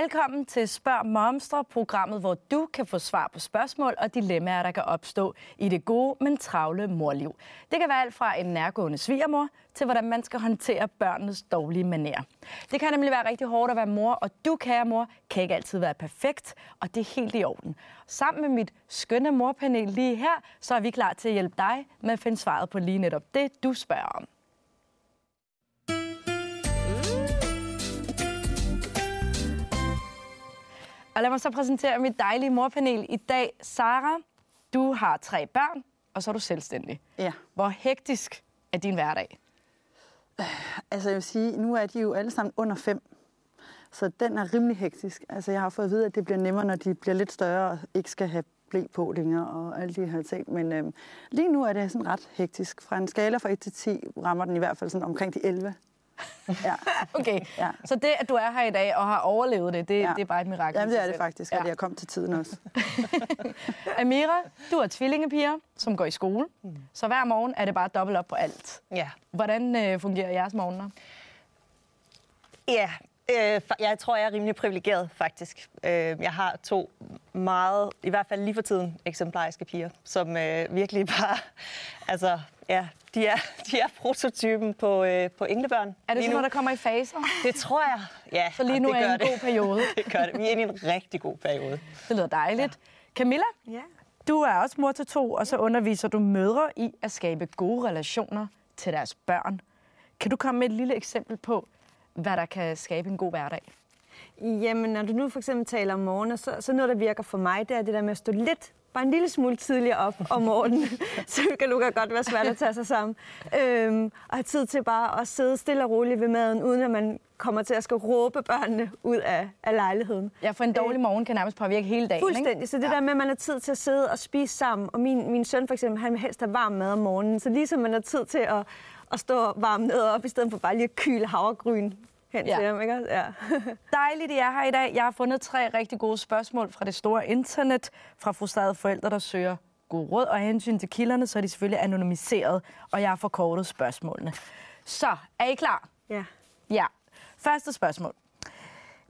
Velkommen til Spørg Momstre, programmet, hvor du kan få svar på spørgsmål og dilemmaer, der kan opstå i det gode, men travle morliv. Det kan være alt fra en nærgående svigermor til, hvordan man skal håndtere børnenes dårlige manerer. Det kan nemlig være rigtig hårdt at være mor, og du, kære mor, kan ikke altid være perfekt, og det er helt i orden. Sammen med mit skønne morpanel lige her, så er vi klar til at hjælpe dig med at finde svaret på lige netop det, du spørger om. Og lad mig så præsentere mit dejlige morpanel i dag. Sara, du har tre børn, og så er du selvstændig. Ja. Hvor hektisk er din hverdag? Altså jeg vil sige, nu er de jo alle sammen under fem. Så den er rimelig hektisk. Altså jeg har fået at vide, at det bliver nemmere, når de bliver lidt større og ikke skal have blæ på længere og alle de her ting. Men øhm, lige nu er det sådan ret hektisk. Fra en skala fra 1 til 10 rammer den i hvert fald sådan omkring de 11. Ja. okay, ja. så det, at du er her i dag og har overlevet det, det, ja. det er bare et mirakel. Jamen, det er det faktisk, at ja. jeg kom til tiden også. Amira, du er tvillingepiger, som går i skole. Mm. Så hver morgen er det bare dobbelt op på alt. Ja. Hvordan øh, fungerer jeres morgener? Ja, øh, jeg tror, jeg er rimelig privilegeret, faktisk. Øh, jeg har to meget, i hvert fald lige for tiden, eksemplariske piger, som øh, virkelig bare, altså, ja, de er, de er prototypen på, øh, på englebørn. Er det sådan noget, der kommer i faser? Det tror jeg. Ja, Så lige nu er en det. god periode. det gør det. Vi er inde i en rigtig god periode. Det lyder dejligt. Ja. Camilla? Ja. Du er også mor til to, og så underviser du mødre i at skabe gode relationer til deres børn. Kan du komme med et lille eksempel på, hvad der kan skabe en god hverdag? Jamen, når du nu for eksempel taler om morgener, så, så noget, der virker for mig, det er det der med at stå lidt bare en lille smule tidligere op om morgenen, så det kan lukke godt være svært at tage sig sammen. Øhm, og have tid til bare at sidde stille og roligt ved maden, uden at man kommer til at skal råbe børnene ud af, af lejligheden. Ja, for en dårlig øh, morgen kan nærmest påvirke hele dagen, Fuldstændig. Ikke? Så det ja. der med, at man har tid til at sidde og spise sammen, og min, min søn for eksempel, han vil helst have varm mad om morgenen, så ligesom man har tid til at, at stå varm ned op, i stedet for bare lige at kyle havregryn hen ja. til ham, ikke? Ja. Dejligt, I er her i dag. Jeg har fundet tre rigtig gode spørgsmål fra det store internet, fra frustrerede forældre, der søger god råd, og hensyn til kilderne, så er de selvfølgelig anonymiseret, og jeg har forkortet spørgsmålene. Så, er I klar? Ja. Ja. Første spørgsmål.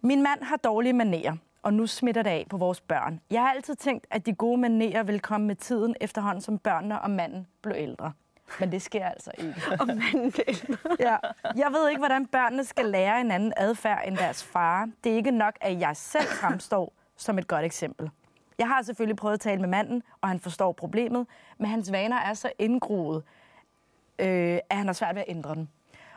Min mand har dårlige manerer, og nu smitter det af på vores børn. Jeg har altid tænkt, at de gode manerer vil komme med tiden, efterhånden som børnene og manden blev ældre. Men det sker altså ikke. Og manden ja. Jeg ved ikke, hvordan børnene skal lære en anden adfærd end deres far. Det er ikke nok, at jeg selv fremstår som et godt eksempel. Jeg har selvfølgelig prøvet at tale med manden, og han forstår problemet, men hans vaner er så indgroet, øh, at han har svært ved at ændre dem.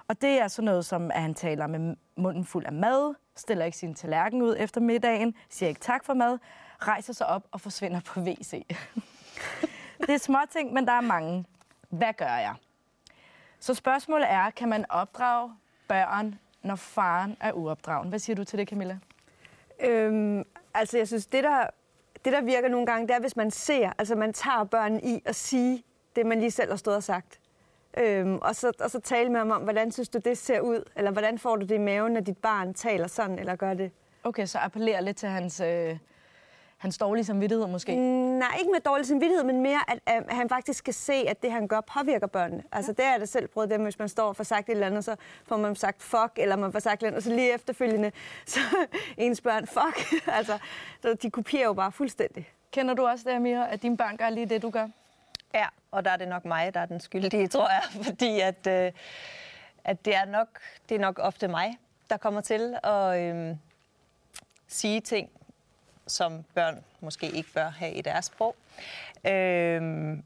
Og det er sådan noget som, at han taler med munden fuld af mad, stiller ikke sin tallerken ud efter middagen, siger ikke tak for mad, rejser sig op og forsvinder på WC. det er små ting, men der er mange. Hvad gør jeg? Så spørgsmålet er, kan man opdrage børn, når faren er uopdragen? Hvad siger du til det, Camilla? Øhm, altså, jeg synes, det der, det der virker nogle gange, det er, hvis man ser, altså man tager børn i at sige det, man lige selv har stået og sagt. Øhm, og, så, og så tale med ham om, hvordan synes du, det ser ud? Eller hvordan får du det i maven, når dit barn taler sådan, eller gør det? Okay, så appellerer lidt til hans... Øh hans dårlige samvittighed måske? Nej, ikke med dårlig samvittighed, men mere, at, at han faktisk skal se, at det, han gør, påvirker børnene. Altså, det er det selv prøvet dem, hvis man står og får sagt et eller andet, så får man sagt fuck, eller man får sagt et eller andet, og så lige efterfølgende, så ens børn, fuck. altså, så de kopierer jo bare fuldstændig. Kender du også det, Amira, at dine børn gør lige det, du gør? Ja, og der er det nok mig, der er den skyldige, tror jeg, fordi at, øh, at det, er nok, det er nok ofte mig, der kommer til at øh, sige ting, som børn måske ikke bør have i deres sprog. Øhm,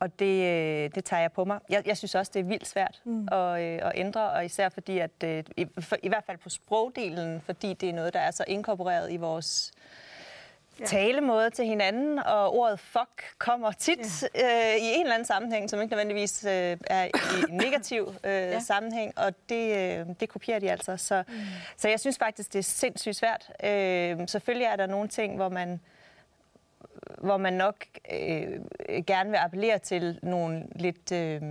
og det, øh, det tager jeg på mig. Jeg, jeg synes også, det er vildt svært mm. at, øh, at ændre, og især fordi, at øh, i, for, i hvert fald på sprogdelen, fordi det er noget, der er så inkorporeret i vores ja. talemåde til hinanden, og ordet fuck kommer tit ja. øh, i en eller anden sammenhæng, som ikke nødvendigvis øh, er i en negativ øh, ja. sammenhæng, og det, øh, det kopierer de altså. Så, mm. så jeg synes faktisk, det er sindssygt svært. Øh, selvfølgelig er der nogle ting, hvor man hvor man nok øh, gerne vil appellere til nogle lidt øh,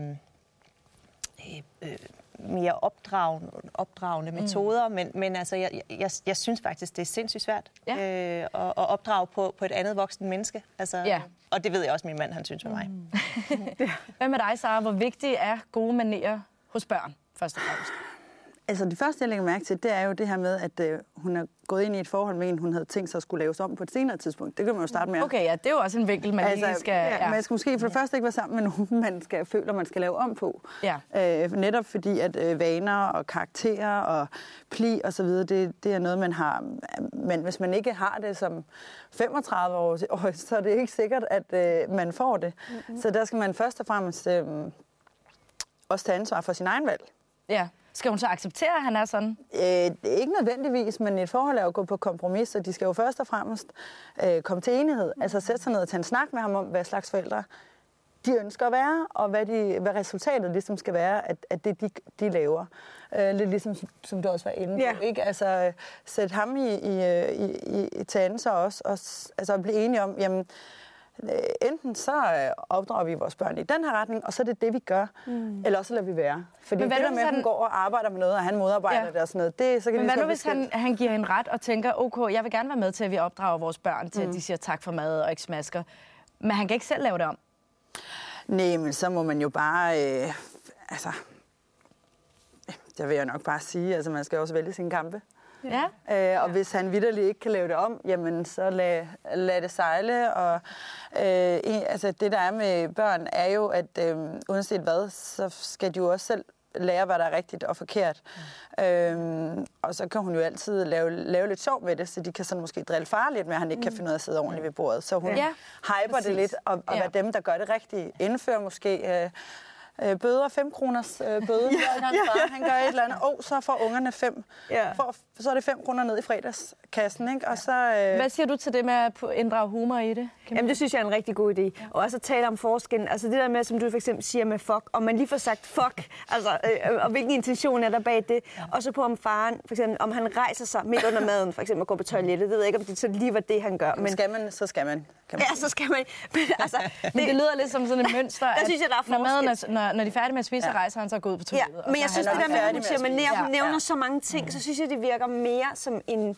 øh, mere opdragende, opdragende mm. metoder, men, men altså, jeg, jeg, jeg synes faktisk, det er sindssygt svært ja. øh, at, at opdrage på, på et andet voksen menneske. Altså, ja. Og det ved jeg også, min mand han synes med mig. Mm. Hvad med dig, Sara? Hvor vigtigt er gode manerer hos børn, først og fremmest? Altså det første, jeg lægger mærke til, det er jo det her med, at øh, hun er gået ind i et forhold med en, hun havde tænkt sig at skulle laves om på et senere tidspunkt. Det kan man jo starte med. Okay, ja, det er jo også en vinkel, man altså, lige skal... Ja. Man skal måske for det første ikke være sammen med nogen, man skal føle, man skal lave om på. Ja. Øh, netop fordi, at øh, vaner og karakterer og pli og så videre, det, det er noget, man har. Men hvis man ikke har det som 35 år, så er det ikke sikkert, at øh, man får det. Mm-hmm. Så der skal man først og fremmest øh, også tage ansvar for sin egen valg. Ja. Skal hun så acceptere, at han er sådan? Øh, ikke nødvendigvis, men et forhold er jo at gå på kompromis, og de skal jo først og fremmest øh, komme til enighed. Altså sætte sig ned og tage en snak med ham om, hvad slags forældre de ønsker at være, og hvad, de, hvad resultatet ligesom skal være, at, at det de, de laver. Øh, lidt ligesom, som du også var inde på. Ja. Ikke? Altså, sætte ham i, i, i, i, til ansvar også, og altså, blive enige om, jamen, øh, enten så øh, opdrager vi vores børn i den her retning, og så er det det, vi gør, mm. eller så lader vi være. Fordi Men hvad det der med, at hun går og arbejder med noget, og han modarbejder Ja. det og sådan noget, det, så kan Men hvad nu, hvis han, han giver hende ret og tænker, okay, jeg vil gerne være med til, at vi opdrager vores børn til, mm. at de siger tak for mad og ikke smasker. Men han kan ikke selv lave det om. Nej, men så må man jo bare... Øh, altså, det vil jeg nok bare sige. Altså, man skal også vælge sine kampe. Ja. Øh, og hvis han vidderligt ikke kan lave det om, jamen så lad, lad det sejle. Og, øh, altså, det, der er med børn, er jo, at øh, uanset hvad, så skal de jo også selv lære, hvad der er rigtigt og forkert. Mm. Øhm, og så kan hun jo altid lave, lave lidt sjov med det, så de kan sådan måske drille far lidt med, at han ikke kan finde ud af at sidde ordentligt ved bordet. Så hun Ja. ja. hyper Præcis. det lidt, og, og Ja. ja. være dem, der gør det rigtigt. Indfører måske... Øh, øh, bøder, 5 kroners øh, bøde, ja, hans far, han gør et eller andet, og så får ungerne 5. Ja. For, så er det 5 kroner ned i fredagskassen, ikke? Og så... Øh, Hvad siger du til det med at inddrage humor i det? Jamen, det synes jeg er en rigtig god idé. Ja. Og også at tale om forskellen. Altså det der med, som du for eksempel siger med fuck, om man lige får sagt fuck, altså, øh, og hvilken intention er der bag det. Ja. Og så på om faren, for eksempel, om han rejser sig midt under maden, for eksempel at gå på toilettet. Det ved jeg ikke, om det så lige var det, han gør. men skal man, så skal man. Kan man ja, så skal man... Men, altså, Men det lyder lidt som sådan et mønster, Der synes jeg, der er når, maden er, forskel. Når, når de er færdige med at spise, så Ja. rejser han så går ud på Ja, toilettet. og men så jeg synes, det der med, at hun siger, man nævner, Ja, hun nævner ja. så mange ting, så synes jeg, det virker mere som en...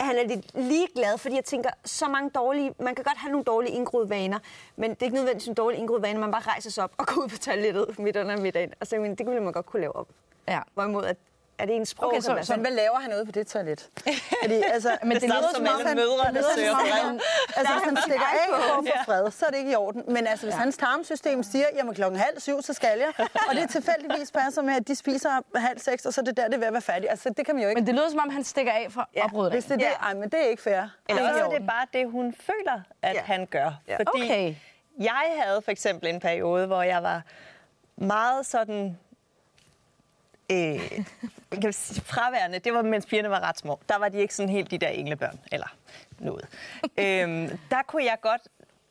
Han er lidt ligeglad, fordi jeg tænker, så mange dårlige... Man kan godt have nogle dårlige indgroede vaner, men det er ikke nødvendigvis en dårlig indgroet vane, man bare rejser sig op og går ud på toilettet midt under middagen. Altså, men det kunne man godt kunne lave op. Ja. Hvorimod, at, er det en sprog, Okay, så- så- Men hvad laver han ude på det toilet? Fordi, altså, Men det, samme lyder som om, han, mødre, det der lyder søger som om, han, altså hvis han stikker af for få fred, så er det ikke i orden. Men altså, hvis hans tarmsystem siger, jamen klokken halv syv, så skal jeg, og det tilfældigvis passer med, at de spiser halv seks, og så er det der, det er ved at være færdigt. Altså, det kan man jo ikke. men det lyder som om, han stikker af for Ja, opbruddet. Hvis det er det, Ja. ej, men det er ikke fair. Eller Det er også er det bare det, hun føler, at Ja. han gør. Ja. Fordi Okay. jeg havde for eksempel en periode, hvor jeg var meget sådan... Øh, kan sige, fraværende. Det var, mens pigerne var ret små. Der var de ikke sådan helt de der englebørn, eller noget. øhm, der kunne jeg godt...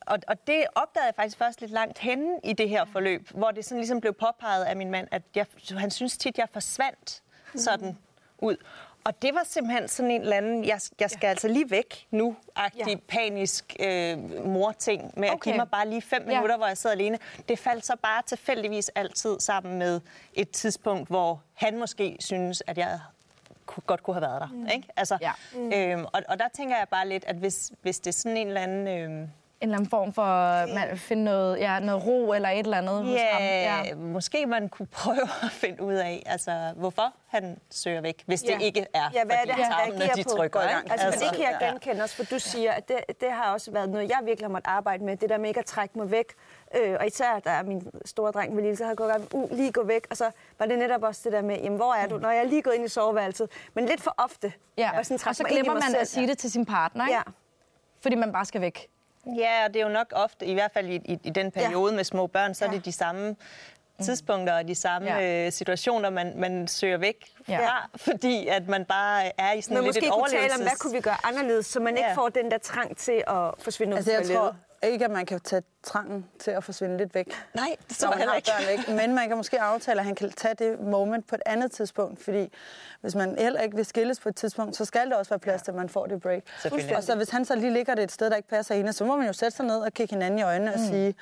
Og, og det opdagede jeg faktisk først lidt langt henne i det her forløb, hvor det sådan ligesom blev påpeget af min mand, at jeg, han synes tit, jeg forsvandt sådan ud. Og det var simpelthen sådan en eller anden, jeg, jeg skal ja. altså lige væk nu-agtig, Ja. ja. panisk øh, mor-ting med at Okay. give mig bare lige fem Ja. minutter, hvor jeg sidder alene. Det faldt så bare tilfældigvis altid sammen med et tidspunkt, hvor han måske synes, at jeg godt kunne have været der. Mm. Ikke? Altså, Ja. øhm, og, og der tænker jeg bare lidt, at hvis, hvis det er sådan en eller anden... Øhm, En eller anden form for at finde noget, ja, noget ro eller et eller andet hos ham. Ja, måske man kunne prøve at finde ud af, altså, hvorfor han søger væk, hvis det ikke er, ja, hvad er fordi det, han tarmene, reagerer de på? trykker. I Ikke? Altså, Altså, det kan jeg ja. genkende også, for du siger, at det, det har også været noget, jeg virkelig har måttet arbejde med. Det der med ikke at trække mig væk. Øh, og især, der er min store dreng Melille, så har jeg gået gang, uh, lige gå væk. Og så var det netop også det der med, jamen, hvor er du? Når jeg er lige gået ind i soveværelset. Men lidt for ofte. Ja. Og, sådan Og så glemmer man selv. at sige det til sin partner, ikke? Ja. fordi man bare skal væk. Ja, og det er jo nok ofte, i hvert fald i, i, i den periode ja. med små børn, så er Ja. det de samme tidspunkter og de samme Ja. øh, situationer, man, man søger væk Ja. fra, fordi at man bare er i sådan Men lidt måske et kunne tale om, overlevelses... hvad kunne vi gøre anderledes, så man ikke Ja. får den der trang til at forsvinde ud Altså, jeg tror ikke, at man kan tage trangen til at forsvinde lidt væk. Nej, det tror jeg ikke. væk. Men man kan måske aftale, at han kan tage det moment på et andet tidspunkt, fordi hvis man heller ikke vil skilles på et tidspunkt, så skal der også være plads til, at man får det break. Og så hvis han så lige ligger det et sted, der ikke passer hende, så må man jo sætte sig ned og kigge hinanden i øjnene og sige,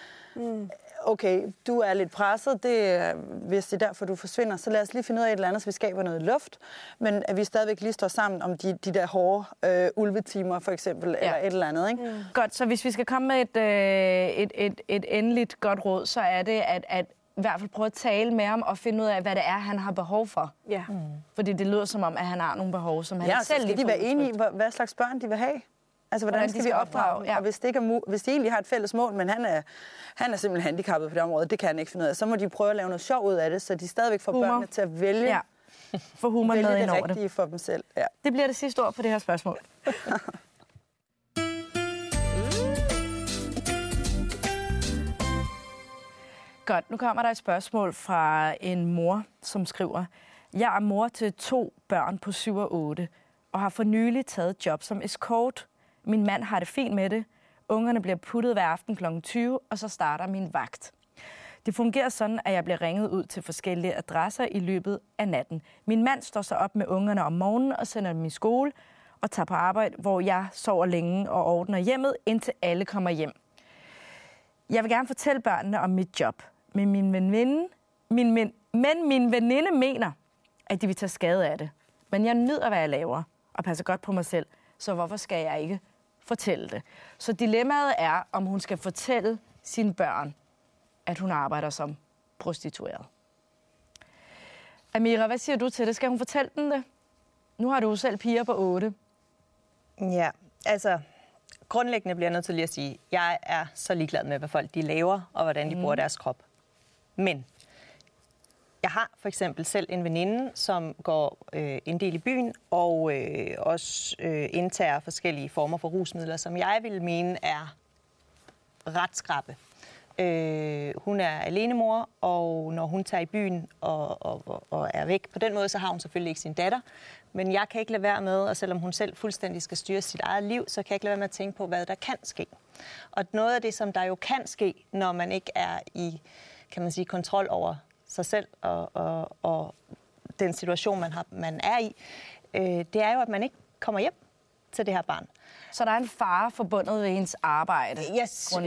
okay, du er lidt presset, det er, hvis det er derfor, du forsvinder, så lad os lige finde ud af et eller andet, så vi skaber noget luft, men at vi stadigvæk lige står sammen om de, de der hårde øh, ulvetimer, for eksempel, ja. eller et eller andet. Ikke? Mm. Godt, så hvis vi skal komme med et, øh, et, et, et endeligt godt råd, så er det, at, at i hvert fald prøve at tale med ham og finde ud af, hvad det er, han har behov for. Ja. Mm. Fordi det lyder som om, at han har nogle behov, som han Ja, så selv skal lige de får være enige i, hvad slags børn de vil have. Altså, hvordan, Hvordan de skal vi skal opdrage dem? ja. Og hvis, det ikke er hvis de egentlig har et fælles mål, men han er, han er simpelthen handicappet på det område, det kan han ikke finde ud af, så må de prøve at lave noget sjov ud af det, så de stadigvæk får Humor. børnene til at vælge, Ja. Få humor vælge det over det. rigtige for dem selv. Ja. Det bliver det sidste ord på det her spørgsmål. Godt, nu kommer der et spørgsmål fra en mor, som skriver, Jeg er mor til to børn på 7 og 8, og har for nylig taget job som escort. Min mand har det fint med det. Ungerne bliver puttet hver aften kl. 20, og så starter min vagt. Det fungerer sådan, at jeg bliver ringet ud til forskellige adresser i løbet af natten. Min mand står så op med ungerne om morgenen og sender dem i skole og tager på arbejde, hvor jeg sover længe og ordner hjemmet, indtil alle kommer hjem. Jeg vil gerne fortælle børnene om mit job, men min veninde, min, men, men min veninde mener, at de vil tage skade af det. Men jeg nyder, hvad jeg laver, og passer godt på mig selv, så hvorfor skal jeg ikke fortælle det? Så dilemmaet er, om hun skal fortælle sine børn, at hun arbejder som prostitueret. Amira, hvad siger du til det? Skal hun fortælle dem det? Nu har du jo selv piger på 8. Ja, altså grundlæggende bliver jeg nødt til lige at sige, at jeg er så ligeglad med, hvad folk de laver, og hvordan de bruger deres krop. Men jeg har for eksempel selv en veninde, som går øh, en del i byen, og øh, også øh, indtager forskellige former for rusmidler, som jeg vil mene er ret skrappe. Øh, hun er alenemor, og når hun tager i byen og, og, og er væk på den måde, så har hun selvfølgelig ikke sin datter. Men jeg kan ikke lade være med, og selvom hun selv fuldstændig skal styre sit eget liv, så kan jeg ikke lade være med at tænke på, hvad der kan ske. Og noget af det, som der jo kan ske, når man ikke er i kan man sige, kontrol over sig selv og, og, og den situation, man, har, man er i, øh, det er jo, at man ikke kommer hjem til det her barn. Så der er en fare forbundet ved ens arbejde. Yes, øh,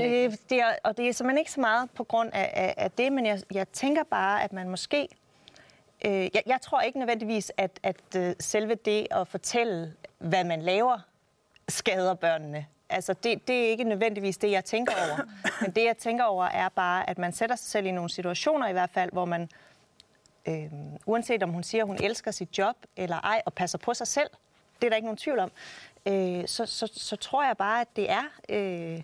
det er, og det er simpelthen ikke så meget på grund af, af, af det, men jeg, jeg tænker bare, at man måske... Øh, jeg, jeg tror ikke nødvendigvis, at, at øh, selve det at fortælle, hvad man laver, skader børnene. Altså, det, det er ikke nødvendigvis det, jeg tænker over. Men det, jeg tænker over, er bare, at man sætter sig selv i nogle situationer i hvert fald, hvor man, øh, uanset om hun siger, at hun elsker sit job eller ej, og passer på sig selv, det er der ikke nogen tvivl om, øh, så, så, så tror jeg bare, at det er øh,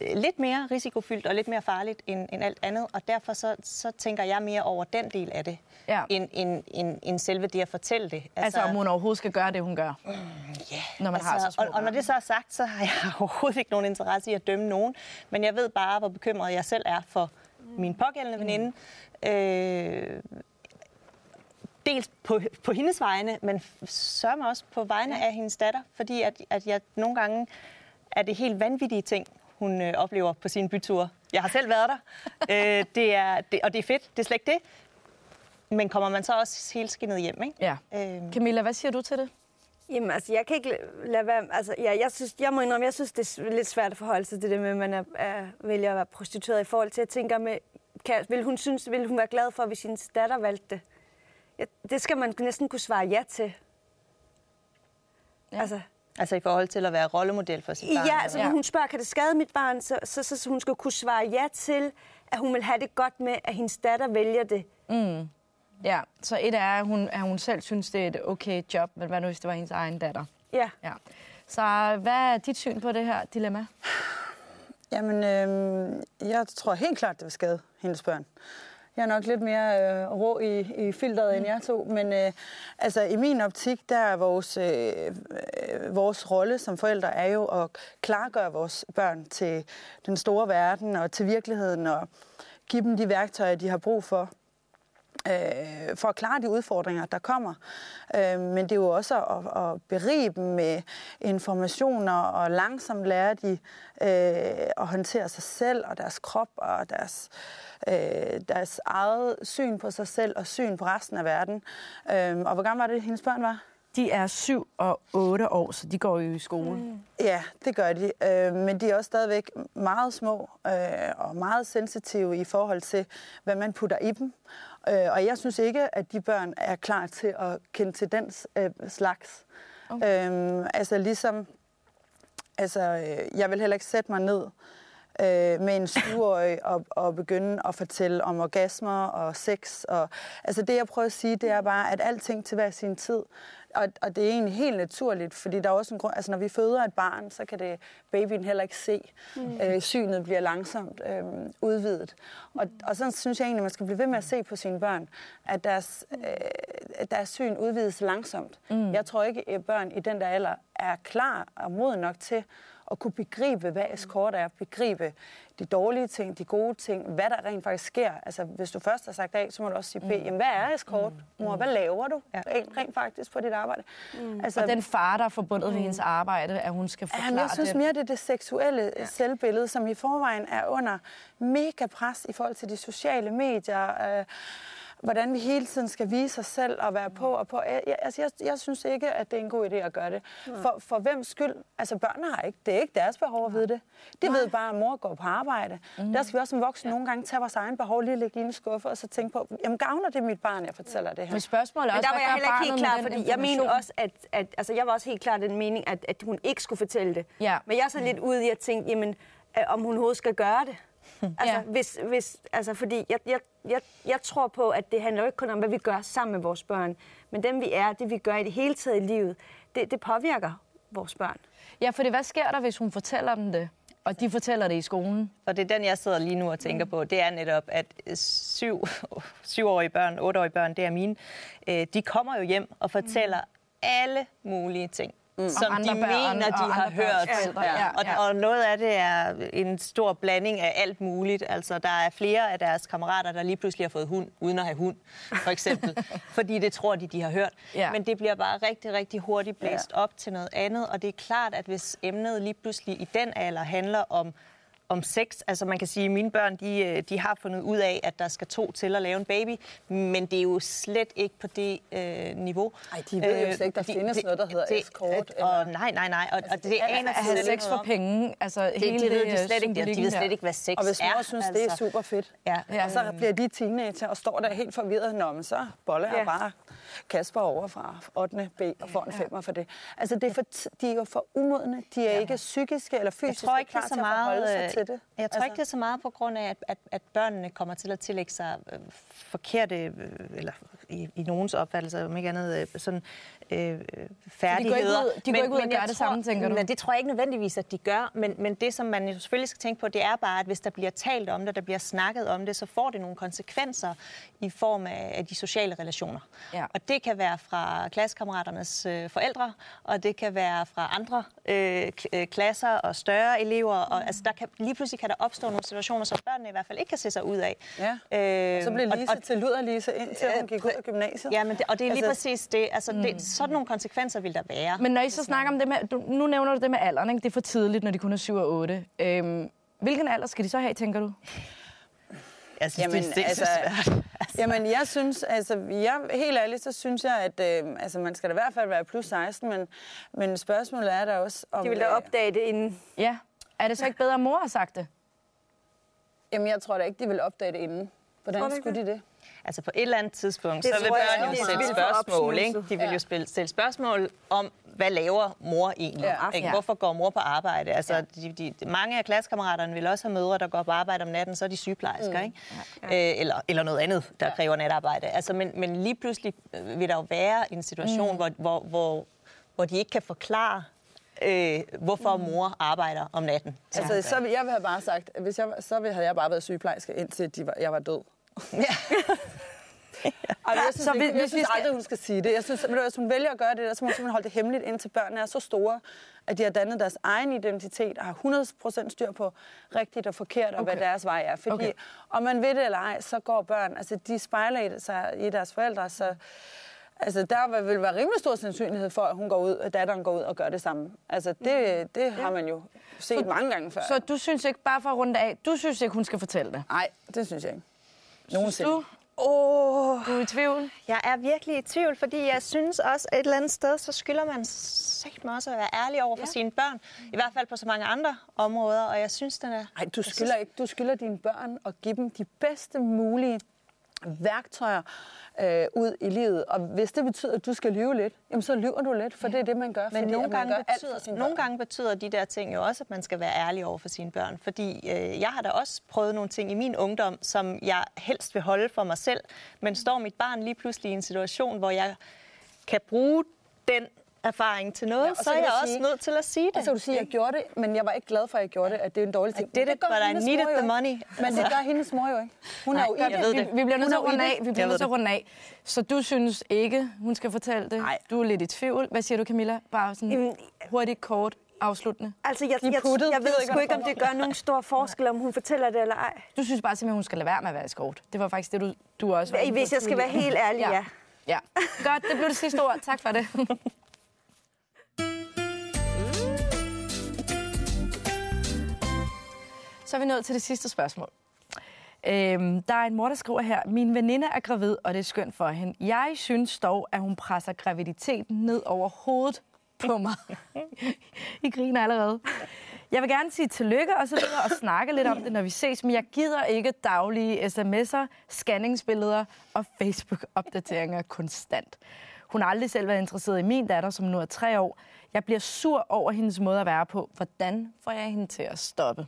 lidt mere risikofyldt og lidt mere farligt end, end alt andet. Og derfor så, så tænker jeg mere over den del af det, Ja. end, end, end, end selve det at fortælle det. Altså, om hun overhovedet skal gøre det, hun gør. yeah, når man har så små og, og når det så er sagt, så har jeg overhovedet ikke nogen interesse i at dømme nogen. Men jeg ved bare, hvor bekymret jeg selv er for min pågældende veninde. Øh, dels på, på hendes vegne, men sørger mig også på vegne af hendes datter. Fordi at, at jeg nogle gange er det helt vanvittige ting, hun øh, oplever på sine byture. Jeg har selv været der, øh, det er, det, og det er fedt, det er slet ikke det. Men kommer man så også helt skinnet hjem, ikke? Ja. Øhm. Camilla, hvad siger du til det? Jamen, altså, jeg kan ikke la- lade være... Altså, ja, jeg, synes, jeg må indrømme, jeg synes, det er lidt svært at forholde sig til det med, at man er, er, vælger at være prostitueret i forhold til, at jeg tænker med... Kan, vil hun synes, vil hun være glad for, hvis hendes datter valgte det? Ja, det skal man næsten kunne svare ja til. Ja. Ja. Altså, Altså i forhold til at være rollemodel for sit barn? ja, altså, Ja. når hun spørger, kan det skade mit barn, så, så, så, så hun skal kunne svare ja til, at hun vil have det godt med, at hendes datter vælger det. Ja, så et er, at hun, at hun selv synes, det er et okay job, men hvad nu, hvis det var hendes egen datter? Ja. Ja. Så hvad er dit syn på det her dilemma? Jamen, øh, jeg tror helt klart, det vil skade hendes børn. Jeg er nok lidt mere øh, rå i, i filteret end jeg to, men øh, altså, i min optik, der er vores, øh, øh, vores rolle som forældre er jo at klargøre vores børn til den store verden og til virkeligheden og give dem de værktøjer, de har brug for øh, for at klare de udfordringer, der kommer. Øh, men det er jo også at, at berige dem med informationer og langsomt lære de øh, at håndtere sig selv og deres krop og deres, øh, deres eget syn på sig selv og syn på resten af verden. Øh, og hvor gammel var det, hendes børn var? De er 7 og 8 år, så de går jo i skole. Mm. Ja, det gør de. Øh, men de er også stadigvæk meget små øh, og meget sensitive i forhold til, hvad man putter i dem. Øh, og jeg synes ikke, at de børn er klar til at kende til den øh, slags. Okay. Øh, altså ligesom, altså, øh, jeg vil heller ikke sætte mig ned øh, med en syvårig og, og begynde at fortælle om orgasmer og sex. Og, altså det, jeg prøver at sige, det er bare, at alting til hver sin tid. Og, og det er egentlig helt naturligt, fordi der er også en grund, altså når vi føder et barn, så kan det babyen heller ikke se. Mm. Øh, synet bliver langsomt øh, udvidet. Og, og sådan synes jeg egentlig, man skal blive ved med at se på sine børn, at deres, øh, at deres syn udvides langsomt. Mm. Jeg tror ikke, at børn i den der alder er klar og moden nok til at kunne begribe, hvad eskort er, begribe de dårlige ting, de gode ting, hvad der rent faktisk sker. Altså, hvis du først har sagt A, så må du også sige B. Mm. Jamen, hvad er eskort? Mm. Mor, hvad laver du ja. rent, rent faktisk på dit arbejde? Mm. Altså, og den far, der er forbundet mm. ved hendes arbejde, at hun skal forklare jamen, jeg synes det. mere, det er det seksuelle ja. selvbillede, som i forvejen er under mega pres i forhold til de sociale medier. Øh, hvordan vi hele tiden skal vise os selv og være på og på. Jeg, altså, jeg, jeg synes ikke, at det er en god idé at gøre det. For, for hvem skyld? Altså, børnene har ikke, det er ikke deres behov at vide det. De Nej. ved bare, at mor går på arbejde. Mm. Der skal vi også som voksne ja. nogle gange tage vores egen behov, lige lægge i en skuffe, og så tænke på, jamen gavner det mit barn, jeg fortæller det her? Men spørgsmålet er også, Men der var jeg heller ikke helt klar, fordi jeg mener også, at, at altså, jeg var også helt klar den mening, at, at hun ikke skulle fortælle det. Ja. Men jeg er så lidt ude i at tænke, jamen, om hun overhovedet skal gøre det. Altså, ja. hvis, hvis, altså, fordi jeg, jeg, jeg, jeg tror på, at det handler jo ikke kun om, hvad vi gør sammen med vores børn, men dem vi er, det vi gør i det hele taget i livet, det, det påvirker vores børn. Ja, for hvad sker der, hvis hun fortæller dem det? Og de fortæller det i skolen. Og det er den, jeg sidder lige nu og tænker på. Det er netop, at syv, syvårige børn, otteårige børn, det er mine, øh, de kommer jo hjem og fortæller alle mulige ting mm. som de mener, de har hørt. Ja, ja, og, og noget af det er en stor blanding af alt muligt. Altså, der er flere af deres kammerater, der lige pludselig har fået hund, uden at have hund, for eksempel. fordi det tror de, de har hørt. Ja. Men det bliver bare rigtig, rigtig hurtigt blæst ja. op til noget andet. Og det er klart, at hvis emnet lige pludselig i den alder handler om om sex. Altså man kan sige, at mine børn de, øh, de har fundet ud af, at der skal to til at lave en baby, men det er jo slet ikke på det øh, niveau. Nej, de ved jo øh, ikke, der de, findes det, noget, der hedder det, escort. Og, nej, nej, nej. Og, altså, og det, aner at have sex for penge. Altså, det, hele de ved de slet ikke, de ved slet ikke, hvad sex er. Og hvis mor er, synes, altså. det er altså. super fedt, ja. Ja. og så bliver de teenager og står der helt forvirret, Nå, men så boller jeg ja. bare Kasper over fra 8. B og får en femmer for det. Altså, det er for, de er jo for umodne. De er ja. ikke psykiske eller fysiske jeg tror ikke, klar det er så meget, til at sig til det. Jeg tror altså. ikke, det er så meget på grund af, at, at, at børnene kommer til at tillægge sig øh, forkerte, øh, eller i, i nogens opfattelse, om ikke andet, øh, sådan øh, færdigheder. de går ikke ud, de går men, ikke ud og gør det tror, samme, tænker du? Men det tror jeg ikke nødvendigvis, at de gør. Men, men det, som man selvfølgelig skal tænke på, det er bare, at hvis der bliver talt om det, der bliver snakket om det, så får det nogle konsekvenser i form af, af de sociale relationer. Ja. Og det kan være fra klassekammeraternes øh, forældre, og det kan være fra andre øh, øh klasser og større elever. Og, mm. altså, der kan, lige pludselig kan der opstå nogle situationer, som børnene i hvert fald ikke kan se sig ud af. Ja. Øh, så blev Lise og, til luder Lise, indtil øh, hun gik ud af gymnasiet. Ja, men det, og det er lige altså, præcis det. Altså, mm. det. Sådan nogle konsekvenser vil der være. Men når I så snakker om det med, du, nu nævner du det med alderen, ikke? det er for tidligt, når de kun er 7 og 8. Øhm, hvilken alder skal de så have, tænker du? Jeg synes, jamen, det er altså, svært. Altså. Jamen, jeg synes, altså, jeg, helt ærligt, så synes jeg, at øh, altså, man skal da i hvert fald være plus 16, men, men spørgsmålet er der også... Om, de vil da øh, opdage det inden. Ja. Er det så ikke bedre, at mor har sagt det? Jamen, jeg tror da ikke, de vil opdage det inden. Hvordan skulle de det? Altså på et eller andet tidspunkt, det så vil børn jo stille spørgsmål. Ikke? De vil jo spille, stille spørgsmål om, hvad laver mor egentlig? Ja. Ikke? Hvorfor går mor på arbejde? Altså, ja. de, de, mange af klassekammeraterne vil også have mødre, der går på arbejde om natten, så er de sygeplejersker. Mm. Ikke? Ja. Øh, eller, eller noget andet, der ja. kræver natarbejde. Altså, men, men lige pludselig øh, vil der jo være en situation, mm. hvor, hvor, hvor, hvor de ikke kan forklare øh, hvorfor mm. mor arbejder om natten. Altså, så vil jeg have bare sagt, hvis jeg, så havde jeg bare været sygeplejerske, indtil de var, jeg var død. Ja. Ej, jeg synes, så hvis, jeg synes aldrig, hun skal sige det. Jeg synes, hvis hun vælger at gøre det, så må hun simpelthen holde det hemmeligt, indtil børnene er så store, at de har dannet deres egen identitet og har 100% styr på rigtigt og forkert, og okay. hvad deres vej er. Fordi okay. om man ved det eller ej, så går børn, altså de spejler sig i deres forældre, så Altså, der vil være rimelig stor sandsynlighed for, at hun går ud, at datteren går ud og gør det samme. Altså, det, det har man jo set så, mange gange før. Så du synes ikke, bare for at runde af, du synes ikke, hun skal fortælle det? Nej, det synes jeg ikke. Nogensinde. Synes du? Oh. Du er i tvivl? Jeg er virkelig i tvivl, fordi jeg synes også, at et eller andet sted, så skylder man sagt mig også at være ærlig over for ja. sine børn. I hvert fald på så mange andre områder, og jeg synes, den er... Nej, du skylder synes... ikke. Du skylder dine børn at give dem de bedste mulige værktøjer øh, ud i livet. Og hvis det betyder, at du skal lyve lidt, jamen så lyver du lidt, for ja. det er det, man gør. Men fordi, nogle gange, gør for betyder, sine nogle gange betyder de der ting jo også, at man skal være ærlig over for sine børn. Fordi øh, jeg har da også prøvet nogle ting i min ungdom, som jeg helst vil holde for mig selv. Men står mit barn lige pludselig i en situation, hvor jeg kan bruge den erfaring til noget, Ja, ja, så, så er jeg også sige- nødt til at sige det. Og så kan du sige, at jeg gjorde det, men jeg var ikke glad for, at jeg gjorde det, at det er en dårlig ting. Did it, gør but I needed the ikke. money. Men det gør hendes mor jo ikke. Hun er jo jeg det. ved vi, det. vi bliver nødt til at runde af. det. Vi bliver Jeg nødt til at runde af. Så du synes ikke, hun skal fortælle det? Nej. Du er lidt i tvivl. Hvad siger du, Camilla? Bare sådan Jamen, hurtigt, kort, afsluttende. Altså, jeg, jeg, puttet. jeg Det ved jeg sgu ikke, om det gør nogen stor forskel, om hun fortæller det eller ej. Du synes bare simpelthen, hun skal lade være med at være skort. Det var faktisk det, du, du også var Hvis jeg skal være helt ærlig, ja. Ja. Godt, det blev det sidste ord. Tak for det. Så er vi nået til det sidste spørgsmål. Øhm, der er en mor, der skriver her, min veninde er gravid, og det er skønt for hende. Jeg synes dog, at hun presser graviditeten ned over hovedet på mig. I griner allerede. Jeg vil gerne sige tillykke og så videre og snakke lidt om det, når vi ses, men jeg gider ikke daglige sms'er, scanningsbilleder og Facebook-opdateringer konstant. Hun har aldrig selv været interesseret i min datter, som nu er tre år. Jeg bliver sur over hendes måde at være på. Hvordan får jeg hende til at stoppe?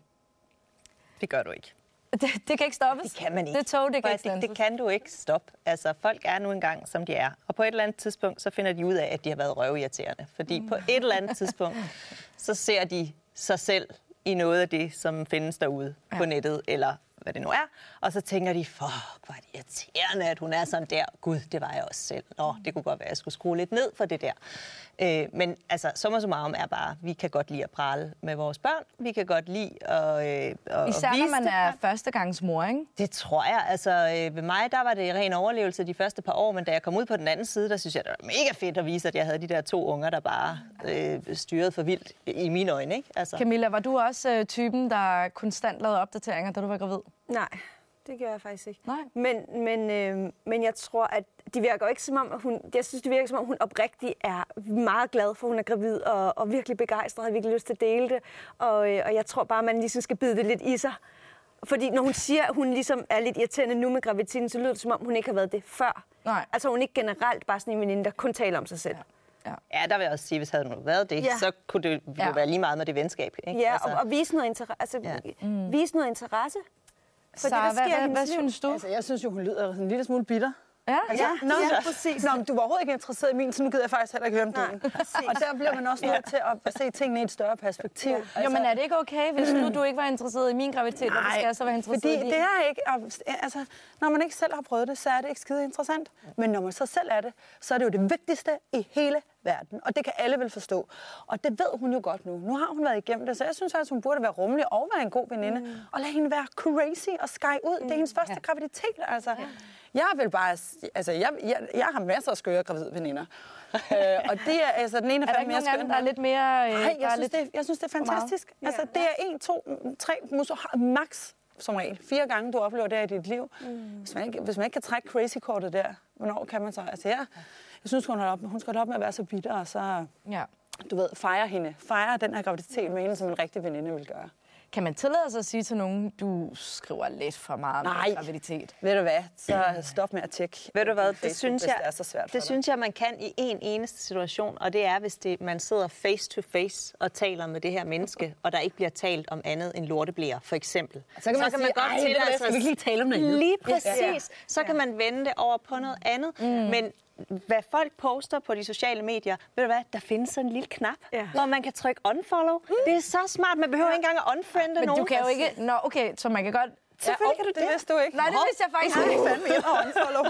Det gør du ikke. Det, det kan ikke stoppes. Det kan man ikke. Det tog, det kan Prøv ikke det, kan du ikke stoppe. Altså, folk er nu engang, som de er. Og på et eller andet tidspunkt, så finder de ud af, at de har været røvirriterende. Fordi på et eller andet tidspunkt, så ser de sig selv i noget af det, som findes derude ja. på nettet, eller hvad det nu er. Og så tænker de, fuck, hvor er det irriterende, at hun er sådan der. Gud, det var jeg også selv. Nå, det kunne godt være, at jeg skulle skrue lidt ned for det der. Øh, men altså, summa summarum er bare, vi kan godt lide at prale med vores børn. Vi kan godt lide at, øh, at Især vise når man er førstegangsmor, ikke? Det tror jeg. Altså, øh, ved mig, der var det ren overlevelse de første par år, men da jeg kom ud på den anden side, der synes jeg, det var mega fedt at vise, at jeg havde de der to unger, der bare øh, styrede for vildt i mine øjne. Ikke? Altså, Camilla, var du også øh, typen, der konstant lavede opdateringer, da du var gravid? Nej, det gør jeg faktisk ikke. Nej. Men, men, øh, men jeg tror, at det virker jo ikke som om, at hun, jeg synes, det virker som om, hun oprigtigt er meget glad for, at hun er gravid, og, og virkelig begejstret, og har virkelig lyst til at dele det. Og, øh, og jeg tror bare, at man ligesom skal bide det lidt i sig. Fordi når hun siger, at hun ligesom er lidt irriterende nu med graviditeten, så lyder det som om, hun ikke har været det før. Nej. Altså hun er ikke generelt bare sådan en veninde, der kun taler om sig selv. ja, der vil jeg også sige, hvis havde hun været det, Ja. ja. så kunne det jo Ja. ja. være lige meget med det venskab. Ikke? Ja, altså, og, og vise noget interesse. Altså, Ja. mm. vise noget interesse. For Så hvad, hvad, hvad synes du? Altså, jeg synes jo, hun lyder en lille smule bitter. Ja, Altså, Ja, nå, ja, præcis. Nå, men du var overhovedet ikke interesseret i min, så nu gider jeg faktisk heller ikke høre om din. Og der bliver man også nødt til at se tingene i et større perspektiv. Ja. Altså, Jo, men er det ikke okay, hvis nu du ikke var interesseret i min graviditet, hvorfor skal jeg så være interesseret fordi i din? det er ikke, altså, når man ikke selv har prøvet det, så er det ikke skide interessant. Men når man så selv er det, så er det jo det vigtigste i hele verden. Og det kan alle vel forstå. Og det ved hun jo godt nu. Nu har hun været igennem det, så jeg synes faktisk, hun burde være rummelig og være en god veninde. Mm. Og lade hende være crazy og sky ud. Det er hendes første ja. graviditet, altså. Ja. Jeg vil bare... Altså, jeg, jeg, jeg har masser af skøre gravide veninder. øh, og det er altså den ene Er der fandme mere skøn. der er lidt mere... Øh, Nej, jeg er synes, lidt... det, jeg synes, det er fantastisk. Altså, det er en, to, tre, max som regel. Fire gange, du oplever det i dit liv. Mm. Hvis, man ikke, hvis man ikke kan trække crazy-kortet der, hvornår kan man så? Altså, jeg, jeg synes, hun, holder op, hun skal holde op med at være så bitter, og så, Ja. du ved, fejre hende. Fejre den her graviditet med hende, som en rigtig veninde vil gøre. Kan man tillade sig at sige til nogen, du skriver lidt for meget om Nej. graviditet? Ved du hvad, så stop med at tjekke Ved du hvad, Facebook, det synes hvis jeg, det er så svært det synes jeg, man kan i en eneste situation, og det er, hvis det, man sidder face to face og taler med det her menneske, og der ikke bliver talt om andet end lorteblære, for eksempel. Så kan man sige, "Ej, ved du hvad, skal vi ikke lige tale om andet?" Lige præcis. Så kan man vende det over på noget andet. Mm. Men hvad folk poster på de sociale medier, ved du hvad, der findes sådan en lille knap, Ja. ja. hvor man kan trykke unfollow. Mm. Det er så smart, man behøver ikke engang at unfriende Men nogen. du kan jo ikke... Nå, okay, så man kan godt... Selvfølgelig kan du det. Det vidste du ikke. Nej, det vidste jeg faktisk ikke. fandme ind og unfollow.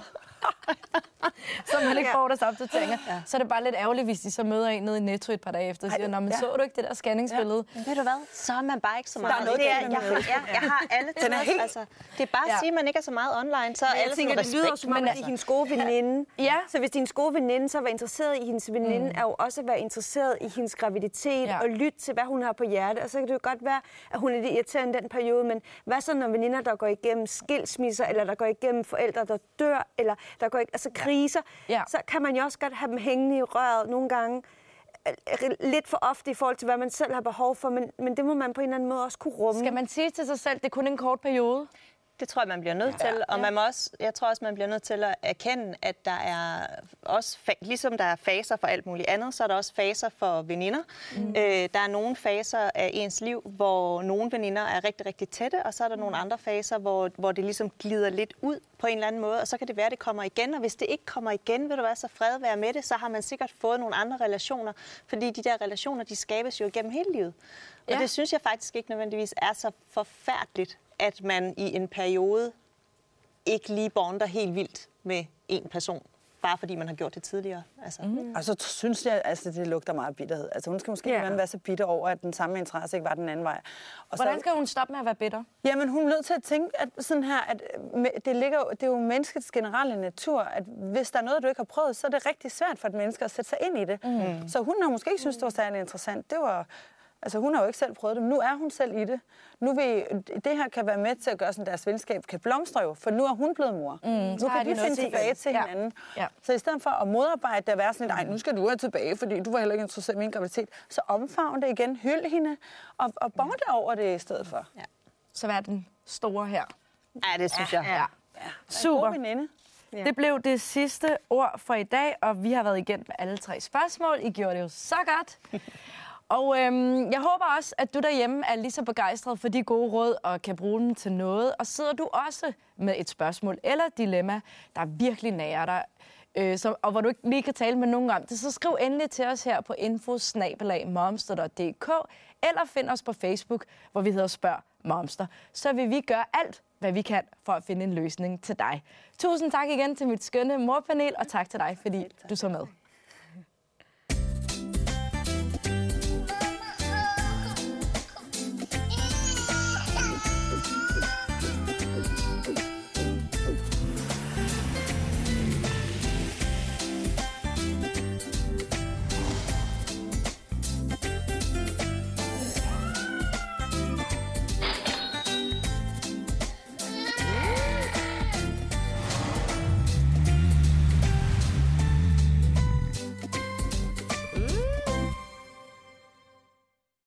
så man ikke får deres opdateringer. Ja. Så er det bare lidt ærgerligt, hvis de så møder en nede i Netto et par dage efter og siger, Nå, men ja. så du ikke det der scanningsbillede? Men Ved du hvad? Så er man bare ikke så meget. der er noget det er, jeg, har, det. jeg, jeg har alle til er os, helt- altså, Det er bare at Ja. sige, at man ikke er så meget online, så er alle tænker, det lyder respekt. som om, Men at det er hendes gode veninde. Ja. Så hvis din gode veninde så var interesseret i hendes veninde, mm. er jo også at være interesseret i hendes graviditet Ja. ja. og lytte til, hvad hun har på hjerte. Og så kan det jo godt være, at hun er lidt irriterende den periode, men hvad så når veninder, der går igennem skilsmisser, eller der går igennem forældre, der dør, eller der går ikke, altså kriser, Ja. så kan man jo også godt have dem hængende i røret nogle gange øh, lidt for ofte i forhold til, hvad man selv har behov for, men, men det må man på en eller anden måde også kunne rumme. Skal man sige til sig selv, det er kun en kort periode? Det tror jeg, man bliver nødt ja. til. Og man må også, jeg tror også, man bliver nødt til at erkende, at der er også, ligesom der er faser for alt muligt andet, så er der også faser for veninder. Mm. Øh, der er nogle faser af ens liv, hvor nogle veninder er rigtig, rigtig tætte, og så er der nogle andre faser, hvor, hvor det ligesom glider lidt ud på en eller anden måde, og så kan det være, at det kommer igen. Og hvis det ikke kommer igen, vil du være så fred være med det, så har man sikkert fået nogle andre relationer, fordi de der relationer, de skabes jo gennem hele livet. Og Ja. det synes jeg faktisk ikke nødvendigvis er så forfærdeligt, at man i en periode ikke lige bonder helt vildt med en person, bare fordi man har gjort det tidligere. Altså. Mm. Og så synes jeg, at altså, det lugter meget af bitterhed. Altså, hun skal måske yeah. være så bitter over, at den samme interesse ikke var den anden vej. Og Hvordan så, skal hun stoppe med at være bitter? Jamen, hun er nødt til at tænke, at sådan her, at øh, det, ligger, det er jo menneskets generelle natur, at hvis der er noget, du ikke har prøvet, så er det rigtig svært for et menneske at sætte sig ind i det. Mm. Så hun har måske ikke synes, det var særlig interessant. Det var, altså, hun har jo ikke selv prøvet det, men nu er hun selv i det. Nu vil, det her kan være med til at gøre, sådan, deres venskab kan blomstre jo, for nu er hun blevet mor. Mm, nu kan de finde til tilbage hinanden. til Ja. hinanden. Ja. Så i stedet for at modarbejde det at være sådan lidt, "Ej, nu skal du have tilbage, fordi du var heller ikke interesseret i min graviditet, så omfavn det igen, hyld hende, og, og bonde over det i stedet for. Ja. Så vær den store her. Ja, det synes jeg. Ja. Super. Super. veninde. Ja. Det blev det sidste ord for i dag, og vi har været igennem alle tre spørgsmål. I gjorde det jo så godt. Og øhm, jeg håber også, at du derhjemme er lige så begejstret for de gode råd og kan bruge dem til noget. Og sidder du også med et spørgsmål eller dilemma, der virkelig nærer dig, øh, som, og hvor du ikke lige kan tale med nogen om det, så skriv endelig til os her på info-momster.dk eller find os på Facebook, hvor vi hedder Spørg Momster. Så vil vi gøre alt, hvad vi kan for at finde en løsning til dig. Tusind tak igen til mit skønne morpanel, og tak til dig, fordi du så med.